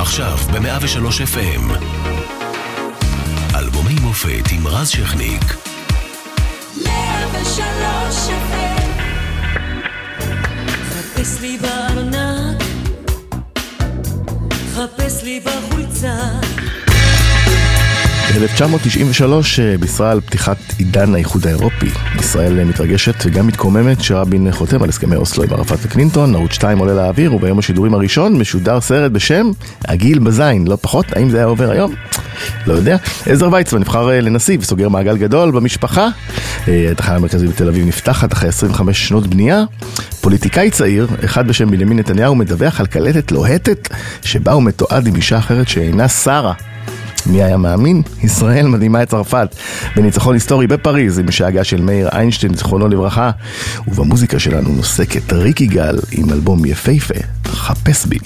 עכשיו ב-103 FM. אלבומי מופת עם רז שכניק. 103 FM חפש לי בארנק חפש לי בחולצה ב-1993 בישרה על פתיחת עידן האיחוד האירופי. ישראל מתרגשת וגם מתקוממת שרבין חותם על הסכמי אוסלו עם ערפאת וקלינטון, ערוץ 2 עולה לאוויר וביום השידורים הראשון משודר סרט בשם הגיל בזין, לא פחות, האם זה היה עובר היום? לא יודע. עזר ויצמן נבחר לנשיא וסוגר מעגל גדול במשפחה. התחנה המרכזית בתל אביב נפתחת אחרי 25 שנות בנייה. פוליטיקאי צעיר, אחד בשם בנימין נתניהו, מדווח על קלטת לוהטת שבה הוא מתועד עם אישה אחרת שאינה שרה. מי היה מאמין? ישראל מדהימה את צרפת בניצחון היסטורי בפריז עם שאגה של מאיר איינשטיין, זכרונו לברכה ובמוזיקה שלנו נוסקת ריקי גל עם אלבום יפהפה, חפש בי.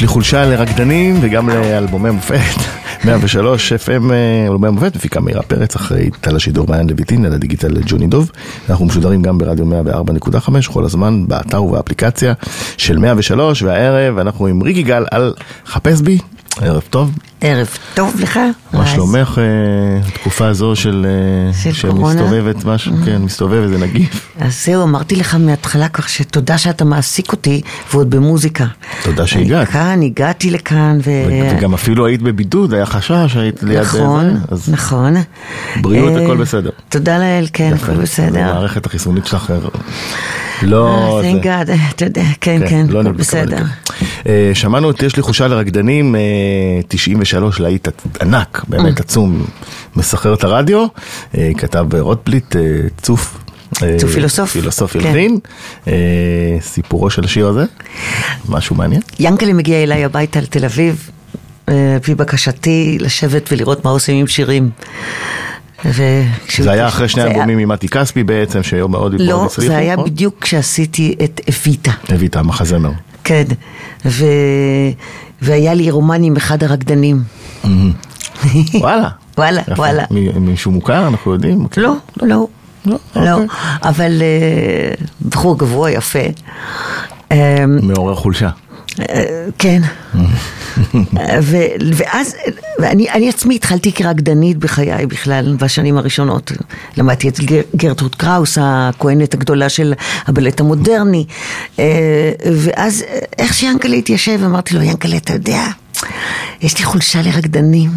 לי חולשה לרקדנים וגם לאלבומי מופת. 103 FM עולמי המופת, מפיקה מאירה פרץ, אחראית על השידור מעיין לויטין, על הדיגיטל ג'וני דוב. אנחנו משודרים גם ברדיו 104.5 כל הזמן, באתר ובאפליקציה של 103, והערב אנחנו עם ריקי גל על חפש בי. ערב טוב. ערב טוב לך. מה. שלומך אה, בתקופה הזו של... אה, של קורונה? שמסתובבת משהו, כן, מסתובב איזה נגיף. אז זהו, אמרתי לך מההתחלה כך שתודה שאתה מעסיק אותי, ועוד במוזיקה. תודה שהגעת. כאן, הגעתי לכאן, ו... וגם אפילו היית בבידוד, היה חשש, היית ליד... נכון, זה, אז נכון. בריאות, אה, הכל בסדר. תודה לאל, כן. הכל בסדר. המערכת החיסונית שלך אה, לא... תhank זה- God, אתה יודע, כן, כן, לא הכל נדבקה בסדר. אה, שמענו את יש לי חושה לרקדנים, אה, 93 להיט ענק, באמת Mm. עצום, מסחרר את הרדיו, אה, כתב רוטבליט, אה, צוף. אה, צוף פילוסוף. פילוסוף כן. הלחין, אה, סיפורו של השיר הזה, משהו מעניין. ינקלה מגיע אליי הביתה לתל אביב, אה, על פי בקשתי לשבת ולראות מה עושים עם שירים. וכשהוא- זה היה אחרי שני זה היה- אלבומים עם מתי כספי בעצם, שהיו מאוד מאוד לא, הצליחו, זה היה נכון? בדיוק כשעשיתי את אביטה. הביא את המחזמר. כן, ו... והיה לי רומן עם אחד הרקדנים. וואלה. וואלה. וואלה. מ- מישהו מוכר, אנחנו יודעים? לא, לא, לא, לא, אוקיי. אבל אה, בחור גבוה, יפה. אה, מעורר חולשה. כן. ו- ואז, ואני אני עצמי התחלתי כרקדנית בחיי בכלל, בשנים הראשונות. למדתי את גר- גרטרוד קראוס, הכהנת הגדולה של הבלט המודרני. אה, ואז, אה, איך שיאנקלה התיישב, אמרתי לו, יאנקלה, אתה יודע, יש לי חולשה לרקדנים.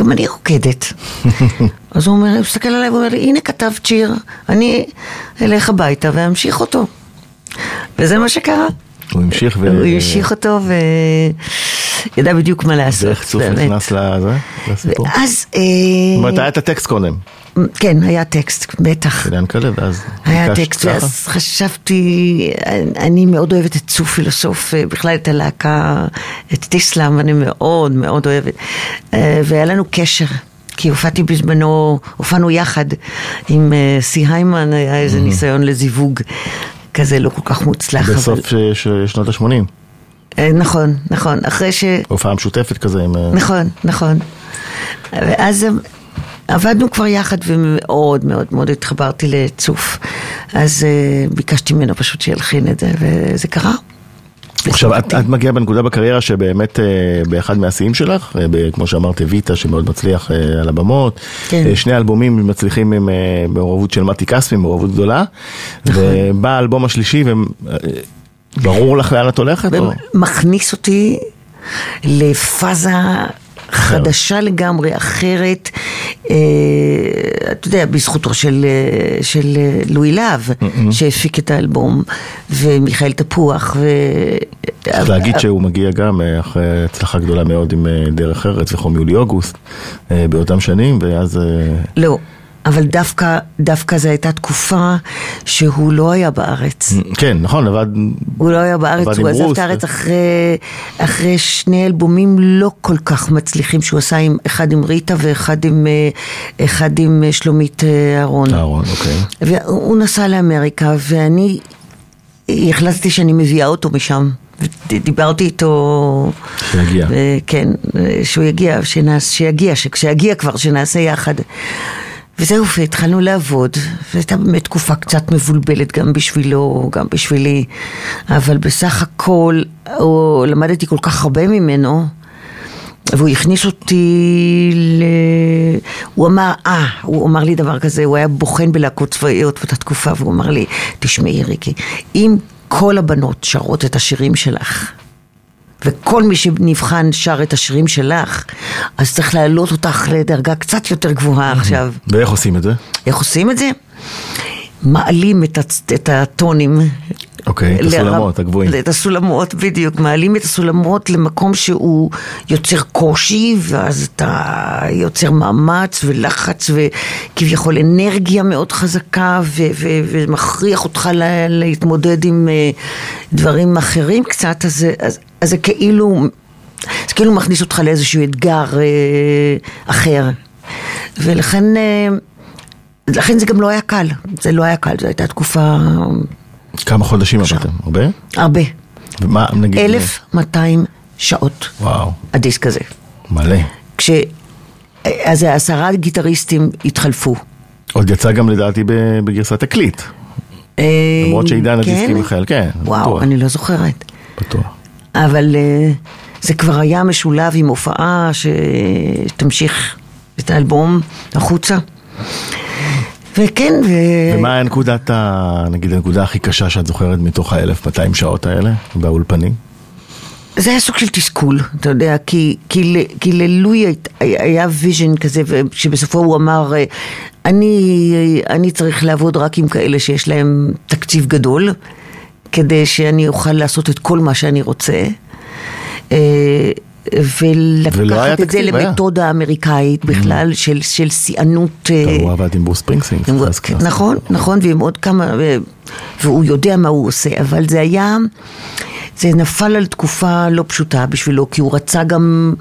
גם אני רוקדת. אז הוא אומר, הוא מסתכל עליי ואומר לי, הנה כתבת שיר, אני אלך הביתה ואמשיך אותו. וזה מה שקרה. הוא המשיך ו... הוא המשיך אותו וידע בדיוק מה לעשות. ואיך צוף. נכנס לזה, לסיפור? ואז, אה, זאת אומרת, היה את הטקסט קודם, כן, היה טקסט, בטח. של ינקלה, ואז היה טקסט? ואז חשבתי, אני מאוד אוהבת את צוף פילוסוף, אה, בכלל את הלהקה, את טיסלאם, אני מאוד מאוד אוהבת. אה, והיה לנו קשר. כי הופעתי בזמנו, הופענו יחד עם סי היימן, היה איזה ניסיון לזיווג כזה לא כל כך מוצלח. אבל- בסוף ש- ש- שנות ה-80, אה, נכון, נכון, אחרי ש... הופעה משותפת כזה עם... אה, נכון, נכון. ואז אה, עבדנו כבר יחד ומאוד מאוד מאוד התחברתי לצוף. אז אה, ביקשתי ממנו פשוט שילחין את זה, וזה קרה. עכשיו, את, את מגיעה בנקודה בקריירה שבאמת אה, באחד מהשיאים שלך, אה, ב- כמו שאמרת, ויטה שמאוד מצליח אה, על הבמות, כן. אה, שני אלבומים מצליחים עם אה, מעורבות של מתי כספי, מעורבות גדולה, נכון. ובא האלבום השלישי, וברור לך לאן את הולכת? מכניס אותי לפאזה חדשה לגמרי, אחרת, אה, אתה יודע, בזכותו של, אה, של אה, לואי להב, שהפיק את האלבום, ומיכאל תפוח, ו... צריך להגיד שהוא מגיע גם אה, אחרי הצלחה גדולה מאוד עם דרך ארץ וחום יולי-אוגוסט אה, באותם שנים, ואז... לא, אבל דווקא, דווקא זו הייתה תקופה שהוא לא היה בארץ. כן, נכון, עבד... הוא לא היה בארץ, הוא עזב את הארץ אחרי, אחרי שני אלבומים לא כל כך מצליחים שהוא עשה, עם, אחד עם ריטה ואחד עם, אה, אחד עם אה, שלומית אה, אהרון. אהרון, אוקיי. והוא נסע לאמריקה, ואני החלטתי שאני מביאה אותו משם. דיברתי איתו... שיגיע. כן, שהוא יגיע, שנעש, שיגיע, שכשיגיע כבר, שנעשה יחד. וזהו, והתחלנו לעבוד, זו הייתה באמת תקופה קצת מבולבלת גם בשבילו, גם בשבילי, אבל בסך הכל, הוא, למדתי כל כך הרבה ממנו, והוא הכניס אותי ל... הוא אמר, אה, הוא אמר לי דבר כזה, הוא היה בוחן בלהקות צבאיות באותה תקופה, והוא אמר לי, תשמעי ריקי, אם כל הבנות שרות את השירים שלך, וכל מי שנבחן שר את השירים שלך, אז צריך להעלות אותך לדרגה קצת יותר גבוהה עכשיו. ואיך עושים את זה? איך עושים את זה? מעלים את, הטונים. אוקיי, את לרב- הסולמות הגבוהים. את הסולמות, בדיוק. מעלים את הסולמות למקום שהוא יוצר קושי, ואז אתה יוצר מאמץ ולחץ וכביכול אנרגיה מאוד חזקה, ו- ו- ומכריח אותך ל- להתמודד עם אה, דברים אחרים קצת, אז, אז, אז זה כאילו... זה כאילו מכניס אותך לאיזשהו אתגר אה, אחר. ולכן אה, לכן זה גם לא היה קל, זה לא היה קל, זו הייתה תקופה כמה חודשים עבדתם? הרבה? הרבה. ומה, נגיד... 1,200 שעות, וואו, הדיסק הזה. מלא. כש... אז העשרה גיטריסטים התחלפו. עוד יצא גם לדעתי בגרסת תקליט. אה, למרות שעידן כן? הדיסקים החל, כן, וואו. אני לא זוכרת. בטוח. אבל אה, זה כבר היה משולב עם הופעה שתמשיך את האלבום החוצה. וכן, ו... ומה נקודת ה... נגיד הנקודה הכי קשה שאת זוכרת מתוך ה-1200 שעות האלה באולפנים? זה היה סוג של תסכול, אתה יודע, כי, כי, כי ללואי היה vision כזה, שבסופו הוא אמר, אה, אני, אני צריך לעבוד רק עם כאלה שיש להם תקציב גדול, כדי שאני אוכל לעשות את כל מה שאני רוצה. אה, ולקחת את זה. למתודה אמריקאית בכלל, של, של שיאנות. אה, הוא עבד עם ברוס קלאס. נכון, נכון, ועם עוד כמה, ו- והוא יודע מה הוא עושה, אבל זה היה, זה נפל על תקופה לא פשוטה בשבילו, כי הוא רצה גם,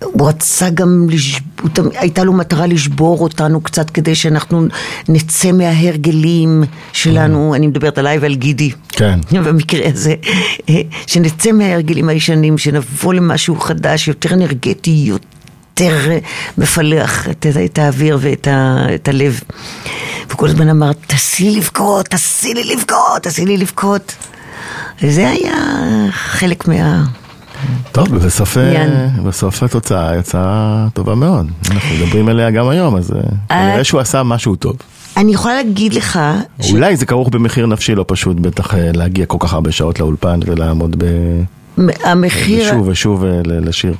הוא רצה גם, לש... הוא תמ- הייתה לו מטרה לשבור אותנו קצת כדי שאנחנו נצא מההרגלים שלנו, אני מדברת עליי ועל גידי. כן. במקרה הזה, שנצא מההרגלים הישנים, שנבוא למשהו חדש, יותר אנרגטי, יותר מפלח את, את האוויר ואת ה, את הלב. וכל הזמן אמר, תעשי לי לבכות, תעשי לי לבכות, תעשי לי לבכות. וזה היה חלק מה... טוב, בסוף, אה. בסוף התוצאה יצאה טובה מאוד. אנחנו מדברים עליה גם היום, אז אה, כנראה שהוא עשה משהו טוב. אני יכולה להגיד לך, ש... אולי זה כרוך במחיר נפשי לא פשוט, בטח אה, להגיע כל כך הרבה שעות לאולפן ולעמוד ב... המחיר... שוב ושוב אה, לשיר.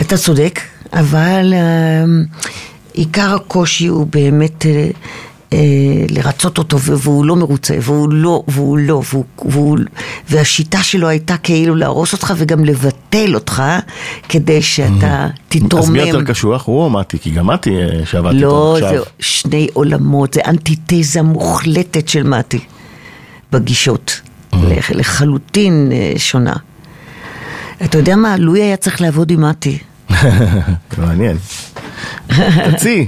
אתה צודק, אבל אה, עיקר הקושי הוא באמת אה, אה, לרצות אותו, והוא לא מרוצה, והוא לא, והוא לא, והוא, והוא, והשיטה שלו הייתה כאילו להרוס אותך וגם לבטל אותך, כדי שאתה תתרומם. אז מי יותר קשוח? הוא או מתי? כי גם מתי אה, שעבדתי לא, איתו זה עכשיו. שני עולמות, זה אנטיתזה מוחלטת של מתי בגישות, לח- לחלוטין אה, שונה. אתה יודע מה, לואי היה צריך לעבוד עם מתי. מעניין. תציעי.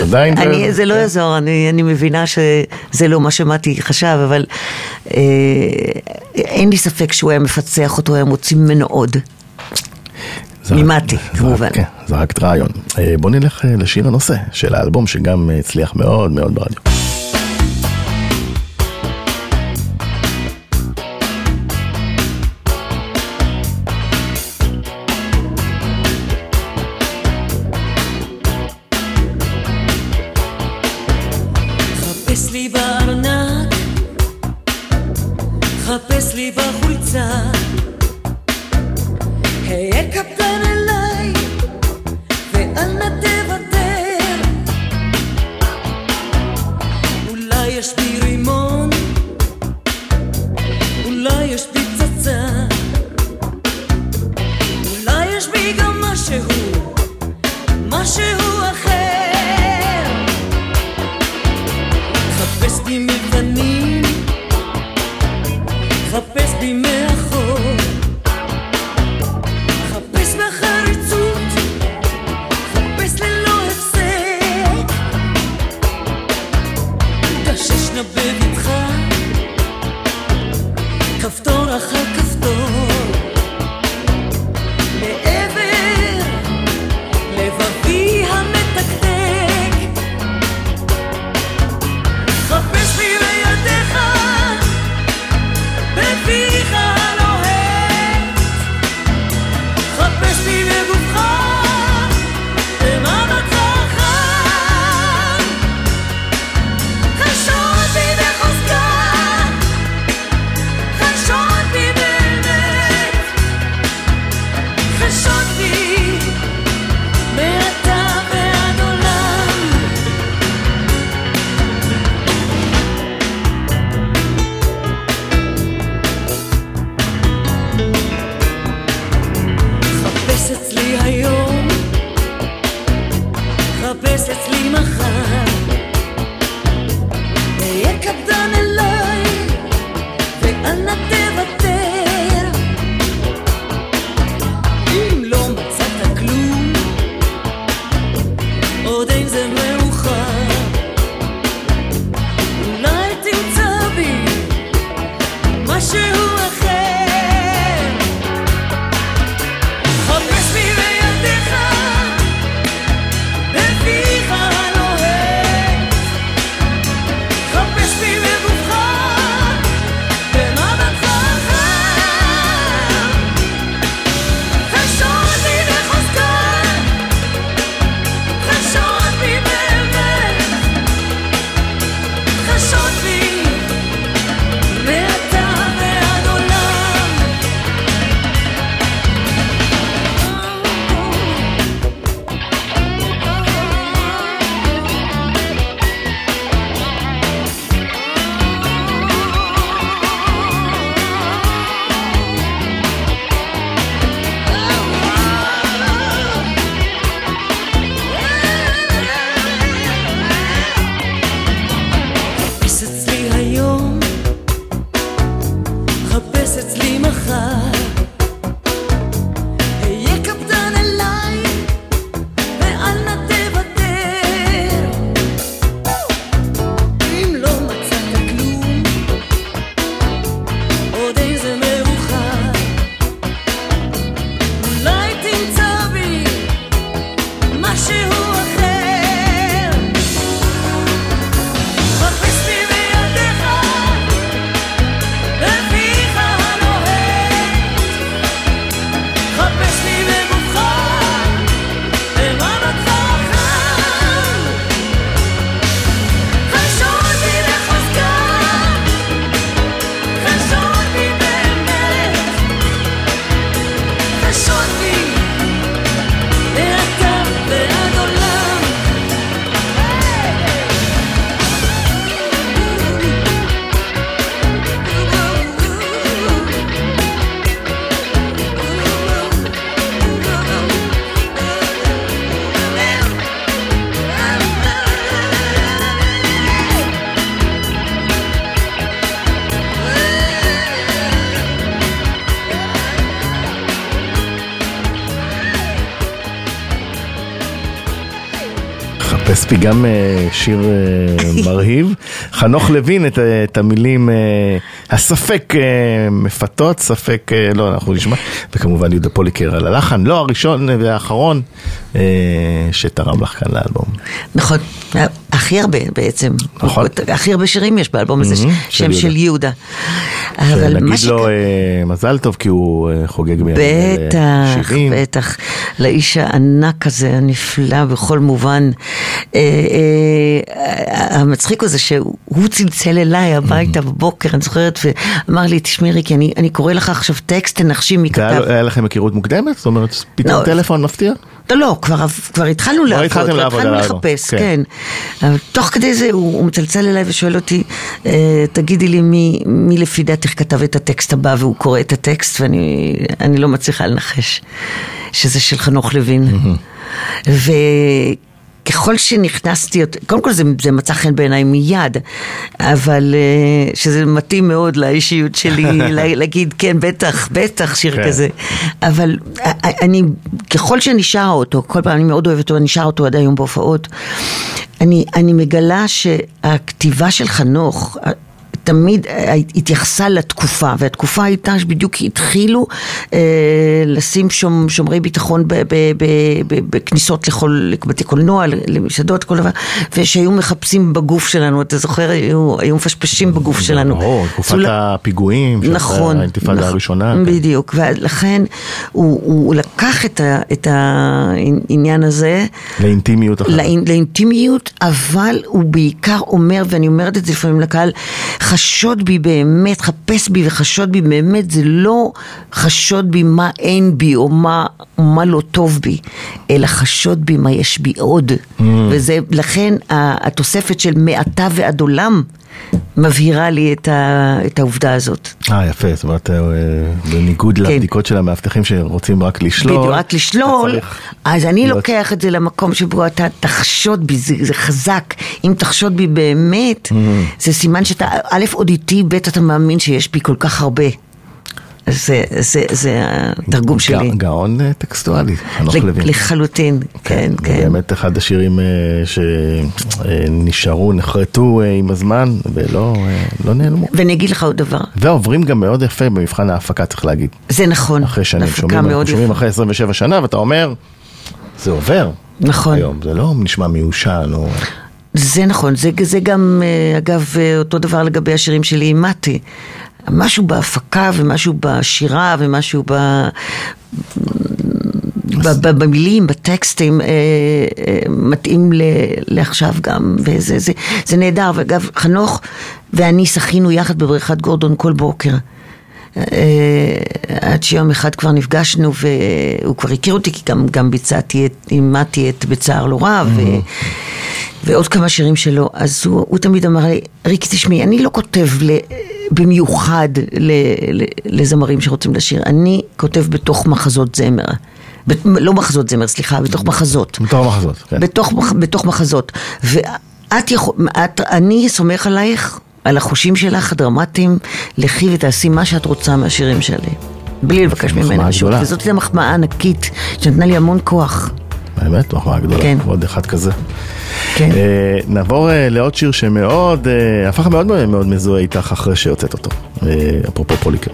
עדיין אני, זה לא יעזור, אני, אני מבינה שזה לא מה שמתי חשב, אבל אה, אין לי ספק שהוא היה מפצח אותו, היה מוציא ממנו עוד. ממתי, כמובן. כן, זרקת רעיון. אה, בוא נלך אה, לשיר הנושא של האלבום, שגם אה, הצליח מאוד מאוד ברדיו. כפתור אחר כפתור, בי גם אה, שיר אה, מרהיב. חנוך לוין את, אה, את המילים הספק מפתות, ספק, לא, אנחנו נשמע, וכמובן יהודה פוליקר על הלחן, לא הראשון והאחרון שתרם לך כאן לאלבום. נכון, הכי הרבה בעצם. נכון. הכי הרבה שירים יש באלבום הזה, שם של יהודה. אבל מה נגיד שק- לו אה, מזל טוב כי הוא אה, חוגג בימים בטח, 70. בטח. לאיש הענק הזה, הנפלא בכל מובן. אה, המצחיק הוא זה שהוא צלצל אליי הביתה בבוקר, אני זוכרת, ואמר לי, תשמעי ריקי, אני, קורא לך עכשיו טקסט, תנחשי מי כתב. היה לכם היכרות מוקדמת? זאת אומרת, פתאום לא. טלפון מפתיע? לא, לא, כבר, התחלנו לעבוד, כבר התחלנו לחפש, כן. תוך כדי זה הוא, הוא מצלצל אליי ושואל אותי, אה, תגידי לי מי, מי לפי דעתך כתב את הטקסט הבא, והוא קורא את הטקסט ואני אני לא מצליחה לנחש שזה של חנוך לוין. וככל שנכנסתי, קודם כל זה, זה מצא חן בעיניי מיד, אבל אה, שזה מתאים מאוד לאישיות שלי, לה- להגיד כן, בטח, בטח, שיר כן. כזה. אבל א- א- אני, ככל שאני שרה אותו, כל פעם אני מאוד אוהבת אותו, אני שרה אותו עד היום בהופעות, אני, אני מגלה שהכתיבה של חנוך, תמיד אה, התייחסה לתקופה, והתקופה הייתה שבדיוק התחילו אה, לשים שומ, שומרי ביטחון ב, ב, ב, ב, בכניסות לכל, לבתי קולנוע, למסעדות, כל דבר, ושהיו מחפשים בגוף שלנו, אתה זוכר, היו, היו מפשפשים בגוף שלנו. ברור, תקופת הוא- הפיגועים, נכון, האינתיפאדה נכון, הראשונה. כן. בדיוק, ולכן הוא, הוא לקח את, ה, את העניין הזה לאינטימיות אחרת. לאינ, לאינטימיות, אבל הוא בעיקר אומר, ואני אומרת את זה לפעמים לקהל, חשוד בי באמת, חפש בי וחשוד בי באמת, זה לא חשוד בי מה אין בי או מה, מה לא טוב בי, אלא חשוד בי מה יש בי עוד. Mm. וזה, לכן התוספת של מעתה ועד עולם מבהירה לי את, ה, את העובדה הזאת. אה, יפה, זאת אומרת, אה, בניגוד כן. לבדיקות של המאבטחים שרוצים רק לשלול. בדיוק, רק לשלול, אז אני להיות- לוקח את זה למקום שבו אתה תחשוד בי, זה, זה חזק. אם תחשוד בי באמת, Mm. זה סימן שאתה, א', עוד איתי, ב', אתה מאמין שיש בי כל כך הרבה. זה, זה, זה התרגום שלי. גא- גאון אה, טקסטואלי, חנוך לוין. לחלוטין, כן, זה כן. באמת אחד השירים אה, שנשארו, נחרטו אה, עם הזמן ולא לא נעלמו. ואני אגיד לך עוד דבר, ועוברים גם מאוד יפה במבחן ההפקה, צריך להגיד. זה נכון. אחרי שנים שומעים. אחרי 27 שנה, ואתה אומר, זה עובר. נכון. היום, זה לא נשמע מיושן או... זה נכון, זה, זה גם, אגב, אותו דבר לגבי השירים שלי עם מתי. משהו בהפקה ומשהו בשירה ומשהו ב... במילים, בטקסטים, אה, אה, מתאים ל- לעכשיו גם, וזה זה, זה נהדר. ואגב, חנוך ואני שחינו יחד בבריכת גורדון כל בוקר. אה, עד שיום אחד כבר נפגשנו והוא כבר הכיר אותי כי גם, גם ביצעתי את, אימדתי את בצער לא רע ו, ועוד כמה שירים שלו. אז הוא, הוא תמיד אמר לי ריקי תשמעי אני לא כותב ל, במיוחד ל, ל, לזמרים שרוצים לשיר. אני כותב בתוך מחזות זמר. ב, לא מחזות זמר סליחה בתוך מחזות. בתור מחזות, כן. בתוך, בתוך מחזות. ואת יכול, את, אני סומך עלייך, על החושים שלך הדרמטיים, לכי ותעשי מה שאת רוצה מהשירים שלי. בלי לבקש ממנה. גדולה. וזאת הייתה מחמאה ענקית, שנתנה לי המון כוח. באמת, מחמאה גדולה. כן. עוד אחד כזה. כן. אה, נעבור אה, לעוד שיר שמאוד, אה, הפך מאוד מאוד מזוהה איתך אחרי שהוצאת אותו. אה, אפרופו פוליקר.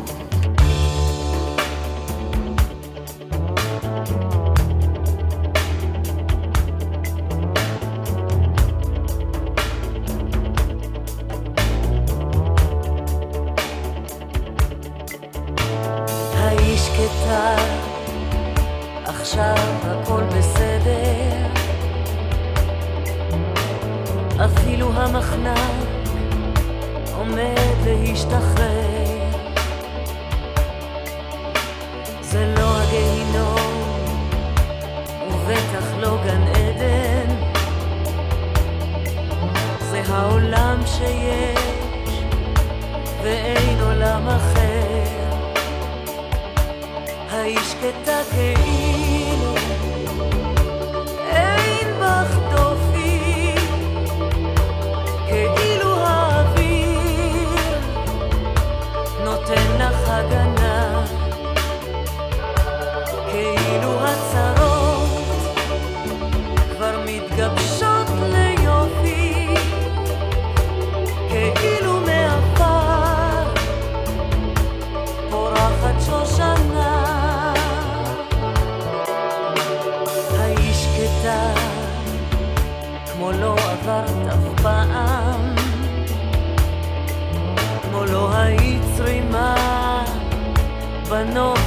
no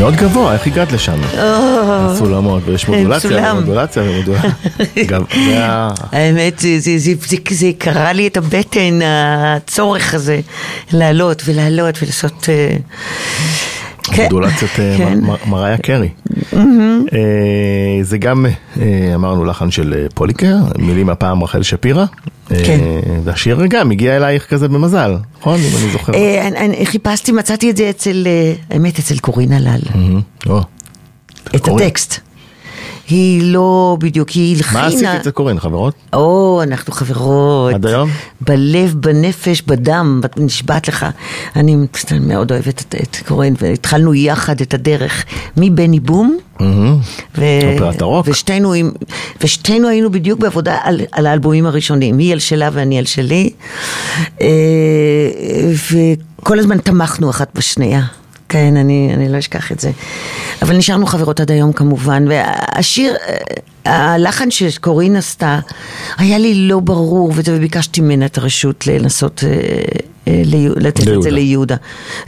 מאוד גבוה, איך הגעת לשם? סולמות, ויש מודולציה, סולם. ומודולציה, האמת, זה, קרע לי את הבטן, הצורך הזה, לעלות ולעלות ולעשות... אה, כן, אה, כן. מריה קרי. אה, זה גם, אה, אמרנו, לחן של פוליקר, מילים הפעם רחל שפירא. כן. והשיר גם הגיע אלייך כזה במזל, נכון? אם אני זוכר. חיפשתי, מצאתי את זה אצל, האמת, אצל קורין הלל. או, את. הטקסט. היא לא בדיוק, היא הלחינה... מה עשית אצל קורין, חברות? או, אנחנו חברות. עד היום? בלב, בנפש, בדם, נשבעת לך. אני מאוד אוהבת את, את קורן, והתחלנו יחד את הדרך מבני בום. ו... הרוק. ושתינו. ושתינו היינו בדיוק בעבודה על, על האלבומים הראשונים, היא על שלה ואני על שלי, אה, וכל הזמן תמכנו אחת בשנייה. כן, אני, אני לא אשכח את זה. אבל נשארנו חברות עד היום כמובן, והשיר, אה, הלחן שקורין עשתה, היה לי לא ברור, וביקשתי ממנה את הרשות לנסות אה, אה, לתת את. זה ליהודה.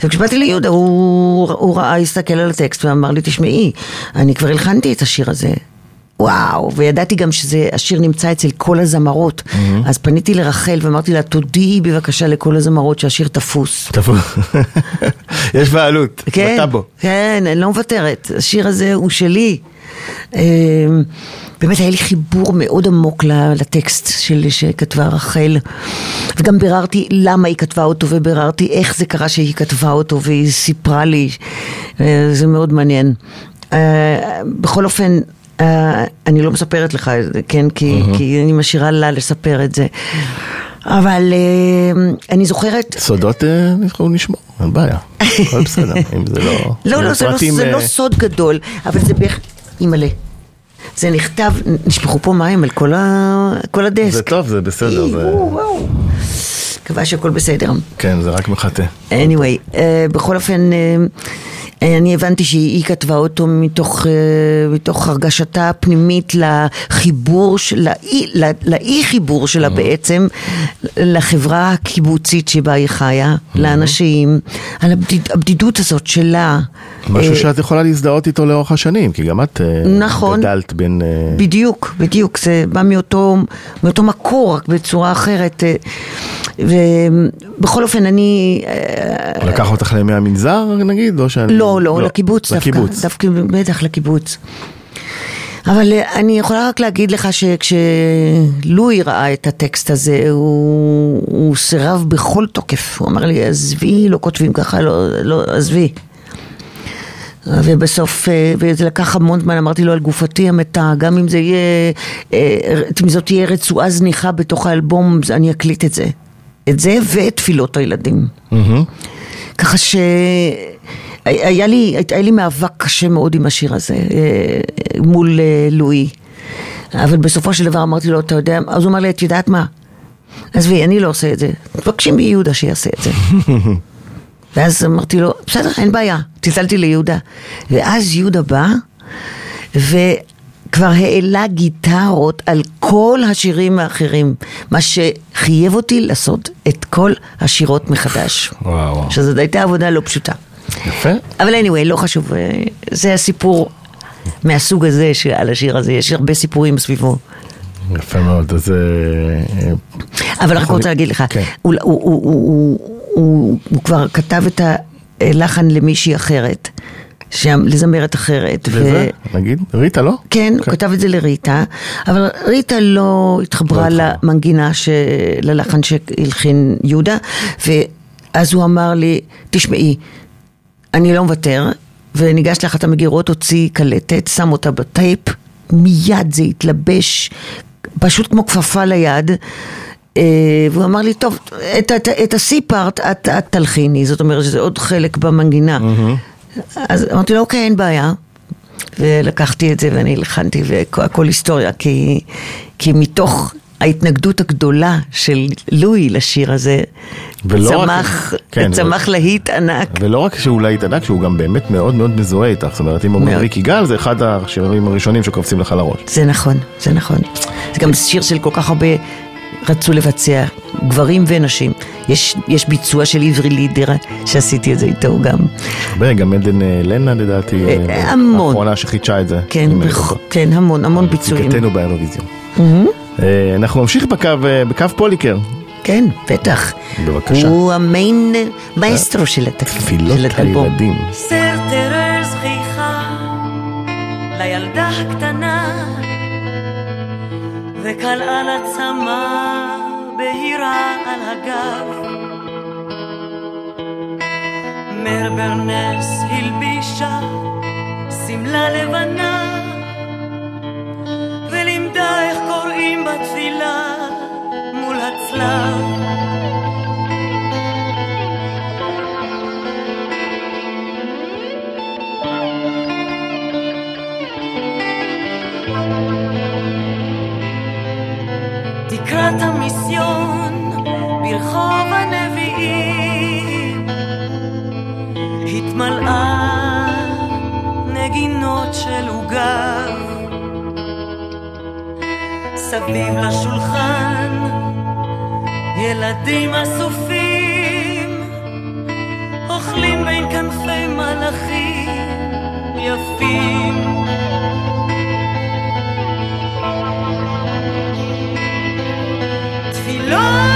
וכשבאתי ליהודה, הוא, הוא ראה, הסתכל על הטקסט ואמר לי, תשמעי, אני כבר הלחנתי את השיר הזה. וואו, וידעתי גם שהשיר נמצא אצל כל הזמרות. אז פניתי לרחל ואמרתי לה, תודיעי בבקשה לכל הזמרות שהשיר תפוס. טוב. יש בעלות, כן, בטאבו. כן, אני לא מוותרת. השיר הזה הוא שלי. אה, באמת היה לי חיבור מאוד עמוק לטקסט של, שכתבה רחל. וגם ביררתי למה היא כתבה אותו, וביררתי איך זה קרה שהיא כתבה אותו, והיא סיפרה לי. אה, זה מאוד מעניין. אה, בכל אופן, אה, אני לא מספרת לך את זה, כן? כי, כי אני משאירה לה לספר את זה. אבל אה, אני זוכרת... סודות אה, אנחנו נשמור, אין בעיה. הכל בסדר, אם זה לא... לא, לא, זה, לא, פרטים, זה אה, לא סוד גדול, אבל זה בערך... אימא'לה. זה נכתב, נשפכו פה מים על כל, ה, כל הדסק. זה טוב, זה בסדר, זה... וואו, וואו. מקווה שהכל בסדר. כן, זה רק מחטא. anyway, uh, בכל אופן, uh, אני הבנתי שהיא כתבה אותו מתוך, uh, מתוך הרגשתה הפנימית לחיבור, של- לאי, לא- לאי חיבור שלה בעצם, לחברה הקיבוצית שבה היא חיה, לאנשים, על הבדיד, הבדידות הזאת שלה. משהו אה, שאת יכולה להזדהות איתו לאורך השנים, כי גם את אה, נכון. גדלת בין... אה, בדיוק, בדיוק, זה בא מאותו, מאותו מקור, רק בצורה אחרת. אה, ובכל אופן, אני... אה, לקח אותך לימי המנזר נגיד, או שאני... לא, לא, לקיבוץ דווקא. לקיבוץ. דווקא, בטח לקיבוץ. אבל אה, אני יכולה רק להגיד לך שכשלואי ראה את הטקסט הזה, הוא, הוא סירב בכל תוקף. הוא אמר לי, עזבי, לא כותבים ככה, לא, לא, עזבי. ובסוף, אה, וזה לקח המון זמן, אמרתי לו על גופתי המתה, גם אם זה יהיה, אם זאת תהיה רצועה זניחה בתוך האלבום, אני אקליט את זה. את זה ואת תפילות הילדים. מהמם. ככה ש... היה לי, היה לי מאבק קשה מאוד עם השיר הזה, אה, מול אה, לואי. אבל בסופו של דבר אמרתי לו, אתה יודע, אז הוא אמר לי, את יודעת מה? עזבי, אני לא עושה את זה. תבקשי מיהודה שיעשה את זה. ואז אמרתי לו, בסדר, אין בעיה. צלצלתי ליהודה. ואז יהודה בא, וכבר העלה גיטרות על כל השירים האחרים, מה שחייב אותי לעשות את כל השירות מחדש. וואו, שזאת הייתה עבודה לא פשוטה. יפה. אבל anyway, לא חשוב, אה, זה הסיפור מהסוג הזה על השיר הזה, יש הרבה סיפורים סביבו. יפה מאוד, אז... אה, אה, אבל רק רוצה להגיד לך, כן. הוא כבר כתב את הלחן למישהי אחרת, שם, לזמרת אחרת. וזה, נגיד, ריטה, לא? כן, הוא כתב את זה לריטה, אבל ריטה לא התחברה לא. למנגינה, ש... ללחן שהלחין יהודה, ואז הוא אמר לי, תשמעי, אני לא מוותר, וניגש לאחת המגירות, הוציא קלטת, שם אותה בטייפ, מיד זה התלבש, פשוט כמו כפפה ליד. אה, והוא אמר לי, טוב, את, את, את ה-C פארט את, את תלחיני, זאת אומרת שזה עוד חלק במנגינה. אז אמרתי לו, אוקיי, אין בעיה. ולקחתי את זה ואני הלחנתי והכל היסטוריה, כי, כי מתוך ההתנגדות הגדולה של לואי לשיר הזה, ולא רק- צמח, כן, צמח להיט ענק. ולא רק שהוא להיט ענק, שהוא גם באמת מאוד מאוד מזוהה איתך. זאת אומרת, אם אומרים. ריק יגאל, זה אחד השירים הראשונים שקופצים לך לראש. זה נכון, זה נכון. זה גם שיר של כל כך הרבה רצו לבצע, גברים ונשים. יש, יש ביצוע של עברי לידר, שעשיתי את זה איתו גם. הרבה, גם עדן אה, לנה לדעתי, אה, אה, המון. האחרונה שחידשה את זה. כן, טועה. כן, המון, המון ביצועים. נציגתנו באירוויזיון. אה, אנחנו נמשיך בקו, בקו פוליקר. כן, בטח. בבקשה. הוא המיין מאסטרו של התק- תפילות. הילדים. סר טרר זכיחה לילדה הקטנה וקלעה לצמא בהירה על הגב. מר ברנס הלבישה שמלה לבנה ולימדה איך קוראים בתפילה מול הצלב ברחוב הנביאים. התמלאה נגינות של עוגב סביב לשולחן ילדים אסופים. אוכלים בין כנפי מלאכים יפים. תפילות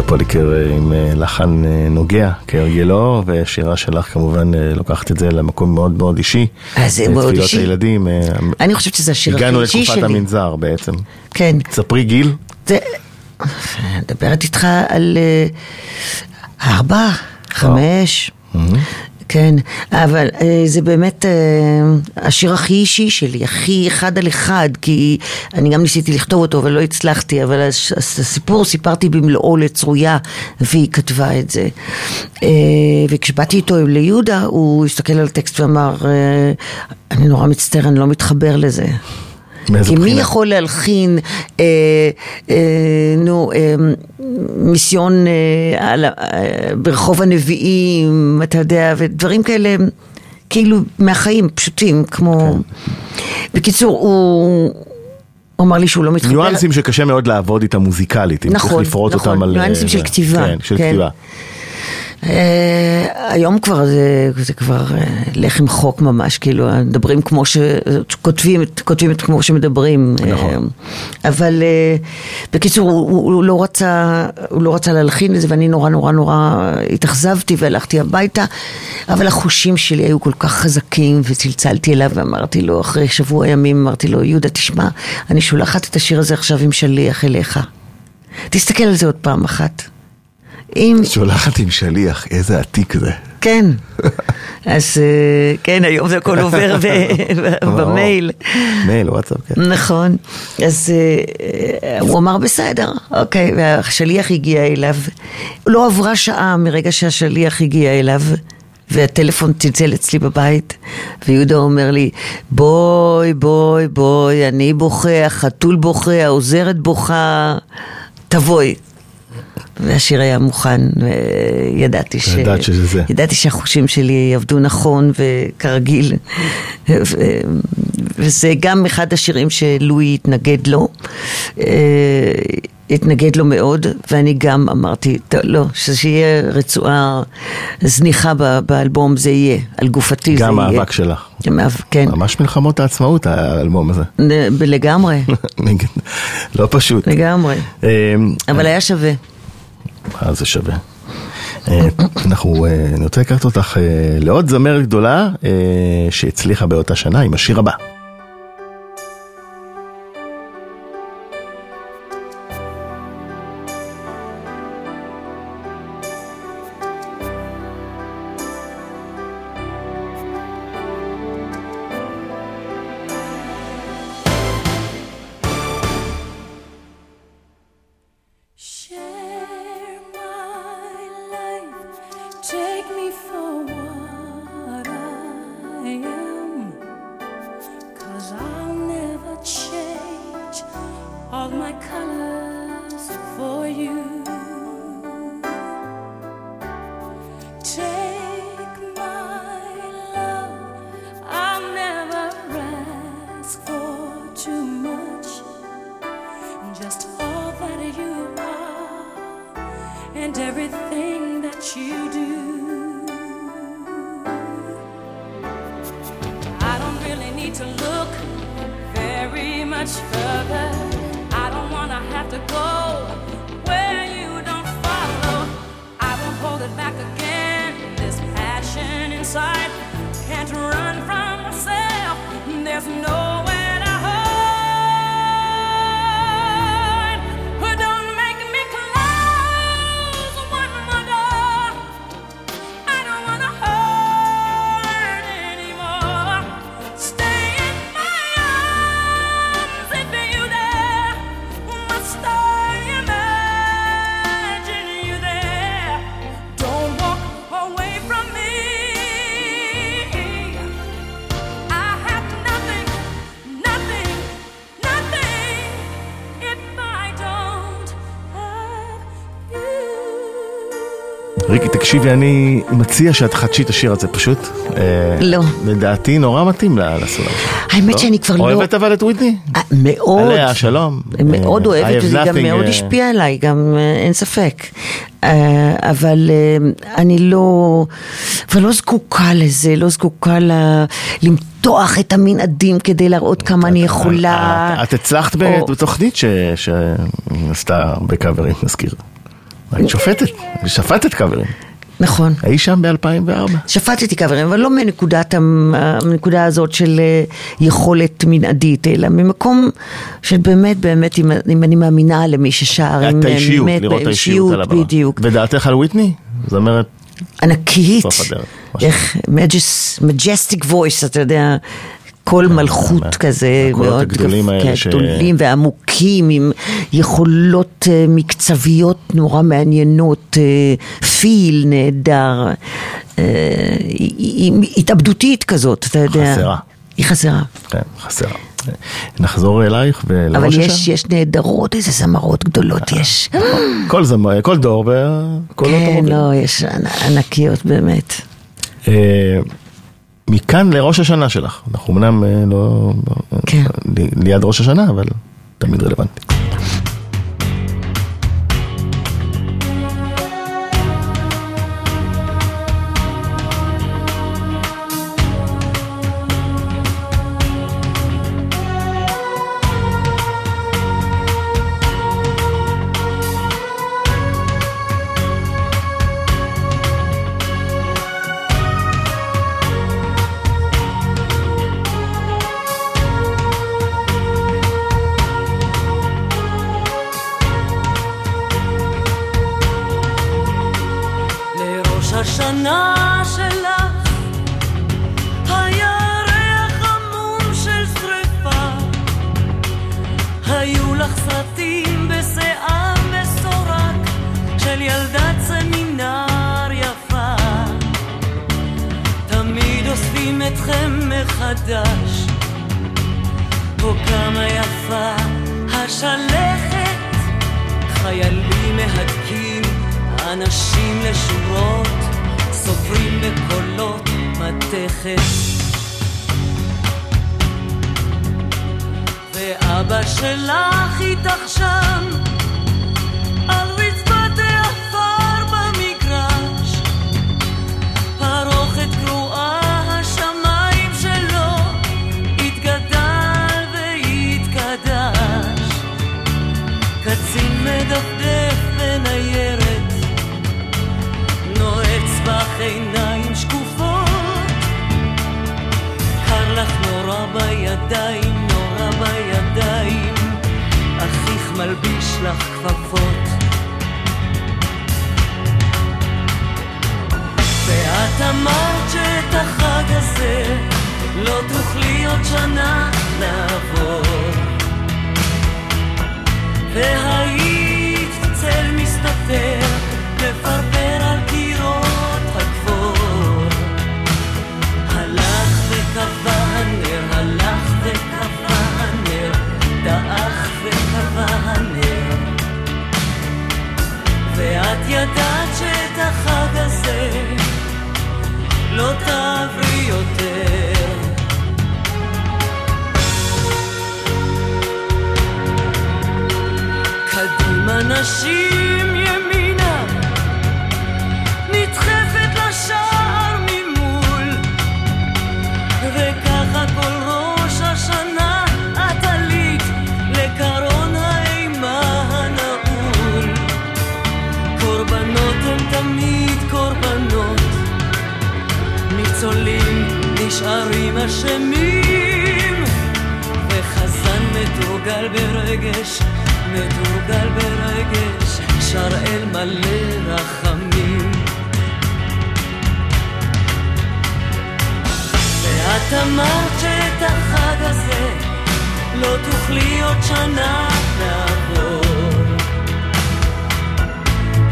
יהודה פוליקר אה, עם אה, לחן אה, נוגע כהרגלו, ושירה שלך כמובן לוקחת את זה למקום מאוד מאוד אישי. אה, זה מאוד תפילות אישי. הילדים. אה, אני חושבת שזה השיר הכי הגענו אישי לתקופת שלי. המנזר בעצם. כן. ספרי גיל. זה... אני מדברת איתך על ארבע, חמש, כן, אבל אה, זה באמת אה, השיר הכי אישי שלי, הכי אחד על אחד, כי אני גם ניסיתי לכתוב אותו אבל לא הצלחתי, אבל הסיפור סיפרתי במלואו לצרויה והיא כתבה את זה. אה, וכשבאתי איתו ליהודה, הוא הסתכל על הטקסט ואמר, אני נורא מצטער, אני לא מתחבר לזה. כי מי בחינה? יכול להלחין, אה, אה, נו, אה, מיסיון אה, על, אה, ברחוב הנביאים, אתה יודע, ודברים כאלה, כאילו מהחיים, פשוטים, כמו... בקיצור, הוא... הוא אמר לי שהוא לא מתחבר. ניואנסים שקשה מאוד לעבוד איתם מוזיקלית, אם צריך נכון, לפרוט נכון, אותם על... ניואנסים אה, של כתיבה, כן, של כן. כתיבה. אה, היום כבר זה, זה כבר אה, לחם חוק ממש, כאילו, מדברים כמו ש... כותבים, כותבים את כמו שמדברים. נכון. אה, אבל בקיצור, הוא, הוא, לא רצה, הוא לא רצה להלחין את זה, ואני נורא נורא נורא התאכזבתי והלכתי הביתה, אבל החושים שלי היו כל כך חזקים, וצלצלתי אליו ואמרתי לו, אחרי שבוע ימים, אמרתי לו, יהודה, תשמע, אני שולחת את השיר הזה עכשיו עם שליח אליך. תסתכל על זה עוד פעם אחת. אם שולחת עם שליח, איזה עתיק זה. כן. אז אה, כן, היום זה הכל עובר במייל. מייל, וואטסאפ, כן. נכון. אז אה, אה, הוא אמר בסדר, אוקיי, והשליח הגיע אליו. לא עברה שעה מרגע שהשליח הגיע אליו. והטלפון צלצל אצלי בבית, ויהודה אומר לי, בואי, בואי, בואי, אני בוכה, החתול בוכה, העוזרת בוכה, תבואי. והשיר היה מוכן, וידעתי ש... ידעת שזה זה. ידעתי שהחושים שלי עבדו נכון וכרגיל. ו- וזה גם אחד השירים שלואי התנגד לו. אה, התנגד לו מאוד, ואני גם אמרתי, "טוב, לא, שיהיה רצועה זניחה באלבום, זה יהיה, על גופתי זה יהיה. גם האבק שלך. כן, ממש מלחמות העצמאות, האלבום הזה. לגמרי, לא פשוט. לגמרי. אה, אבל היה שווה. מה זה שווה? אה, אנחנו, אה, אני רוצה לקחת אותך אה, לעוד זמרת גדולה אה, שהצליחה באותה שנה עם השיר הבא. ריקי, תקשיבי, אני מציע שאת תחדשי את השיר הזה פשוט. אה, לא. לדעתי נורא מתאים לסולם. האמת שאני כבר לא... אוהבת אבל את וויטני? אה, מאוד. עליה השלום. מאוד אה, I אוהבת, וזה גם מאוד השפיע עליי, גם אין ספק. אבל אני לא, כבר לא זקוקה לזה, לא זקוקה ל... למתוח את המנעדים כדי להראות כמה אני יכולה. את- הצלחת בתוכנית שעשתה בקאברים, נזכיר. את שופטת, שפטת קאברים. נכון. היית שם ב-2004. שפטתי קאברים, אבל לא מנקודת הנקודה הזאת של אה, יכולת מנעדית, אלא ממקום של באמת, באמת, אם, אם אני מאמינה למי ששר, את אם האישיות, לראות את האישיות על הבמה. בדיוק. ודעתך על ויטני? זמרת ענקית, סוף הדרך, משהו. איך, majestic voice, אתה יודע, קול מלכות מה- כזה, מאוד הגדולים האלה כן, ש- גדולים ועמוקים, עם יכולות אה, מקצביות נורא מעניינות, אה, פיל נהדר, אה, היא היא התאבדותית כזאת, אתה יודע. חסרה. היא חסרה. כן, חסרה. נחזור אלייך ולראש אבל. יש, יש נהדרות, איזה זמרות גדולות יש. כל זמר, כל דור והקולות כן. לא, יש ענ- ענקיות באמת. אה, מכאן לראש השנה שלך. אנחנו אמנם אה, לא... כן. ל- ליד ראש השנה, אבל תמיד רלוונטי. אשמים. וחזן מתורגל ברגש, מתורגל ברגש, שר אל מלא רחמים. ואת אמרת שאת החג הזה לא תוכלי עוד שנה לעבור.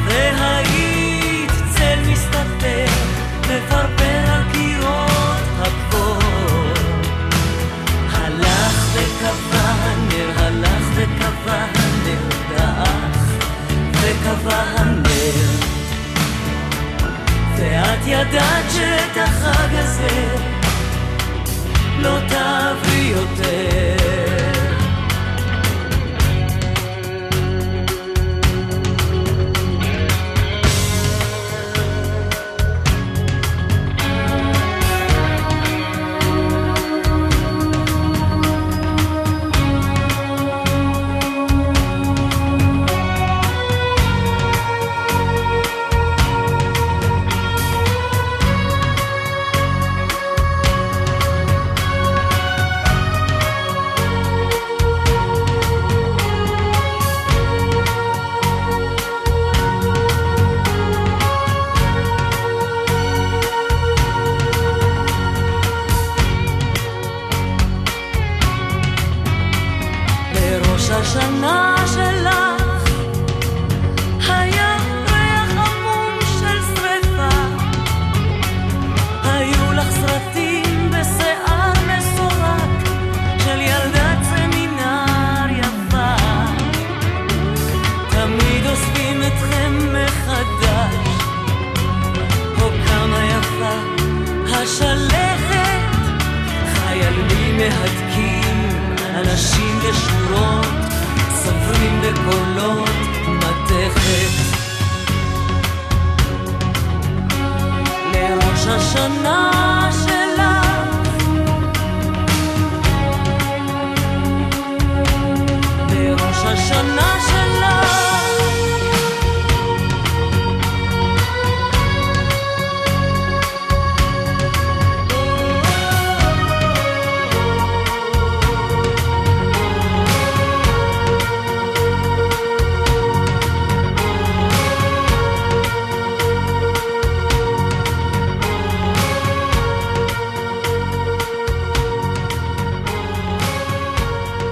והיית צל מסתתר, מפרפר וקבע הנר. ואת ידעת שאת החג הזה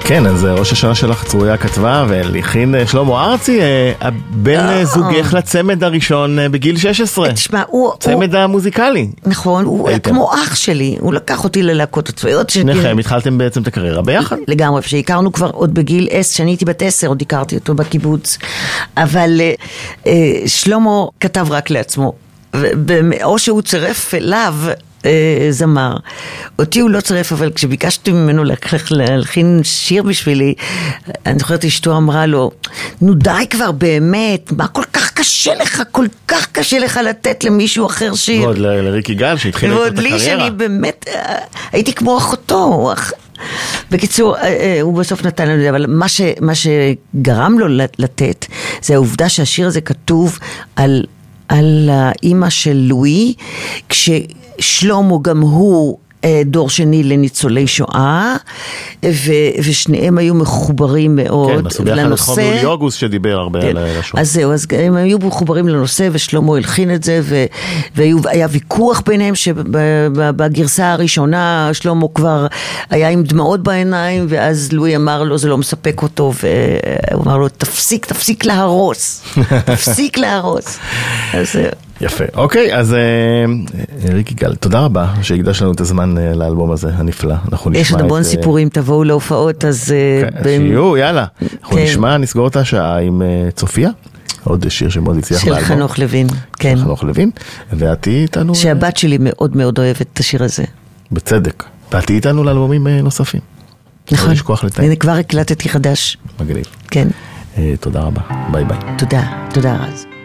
כן, אז אה, ראש השנה שלך צרויה כתבה והלחין אה, שלמה ארצי, אה, בן אה. זוגך לצמד הראשון בגיל 16. תשמע, הוא... הוא- צמד המוזיקלי. נכון, הוא היה. כמו אח שלי, הוא לקח אותי ללהקות הצבאיות. שניכם התחלתם בעצם את הקריירה ביחד. לגמרי, שהכרנו כבר עוד בגיל עשר, כשאני הייתי בת עשר, עוד הכרתי אותו בקיבוץ. אבל שלמה כתב רק לעצמו, או שהוא צירף אליו אה, זמר. אותי הוא לא צירף, אבל כשביקשתי ממנו להלחין שיר בשבילי, אני זוכרת אשתו אמרה לו, נו די כבר באמת, מה כל כך קשה לך, כל כך קשה לך לתת למישהו אחר שיר. ועוד ל- לריק יגאל שהתחיל את ועוד לי הקריירה. שאני באמת, אה, הייתי כמו אחותו. בקיצור, אה, אה, הוא בסוף נתן לנו את זה, אבל מה, ש, מה שגרם לו לת- לתת, זה העובדה שהשיר הזה כתוב על, על האימא של לואי, כששלמה גם הוא... אה, דור שני לניצולי שואה, ו, ושניהם היו מחוברים מאוד כן, ביחד את חום יולי אוגוסט שדיבר הרבה כן. על הלשון. אז זהו, אז הם היו מחוברים לנושא ושלמה הלחין את זה ו- והיה ויכוח ביניהם שבגרסה הראשונה שלמה כבר היה עם דמעות בעיניים ואז לואי אמר לו זה לא מספק אותו והוא אמר לו תפסיק, תפסיק להרוס, תפסיק להרוס. אז זהו. יפה. אוקיי, אז אה, אה, ריק יגאל, תודה רבה שהקדש לנו את הזמן אה, לאלבום הזה הנפלא. אנחנו נשמע יש עוד המון את, סיפורים, תבואו להופעות, אז... כן, שיהיו, יאללה. אנחנו כן. נשמע, נסגור את השעה עם צופיה, עוד שיר שמאוד הצליח של באלבום. חנוך לוין, כן. של חנוך לוין, ואת תהיי איתנו, שהבת שלי מאוד מאוד אוהבת את השיר הזה. בצדק, ואת תהיי איתנו לאלבומים נוספים. נכון. לא לשכוח לתאם. הנה כבר הקלטתי חדש. מגניב. כן. תודה רבה, ביי ביי. תודה, תודה רז.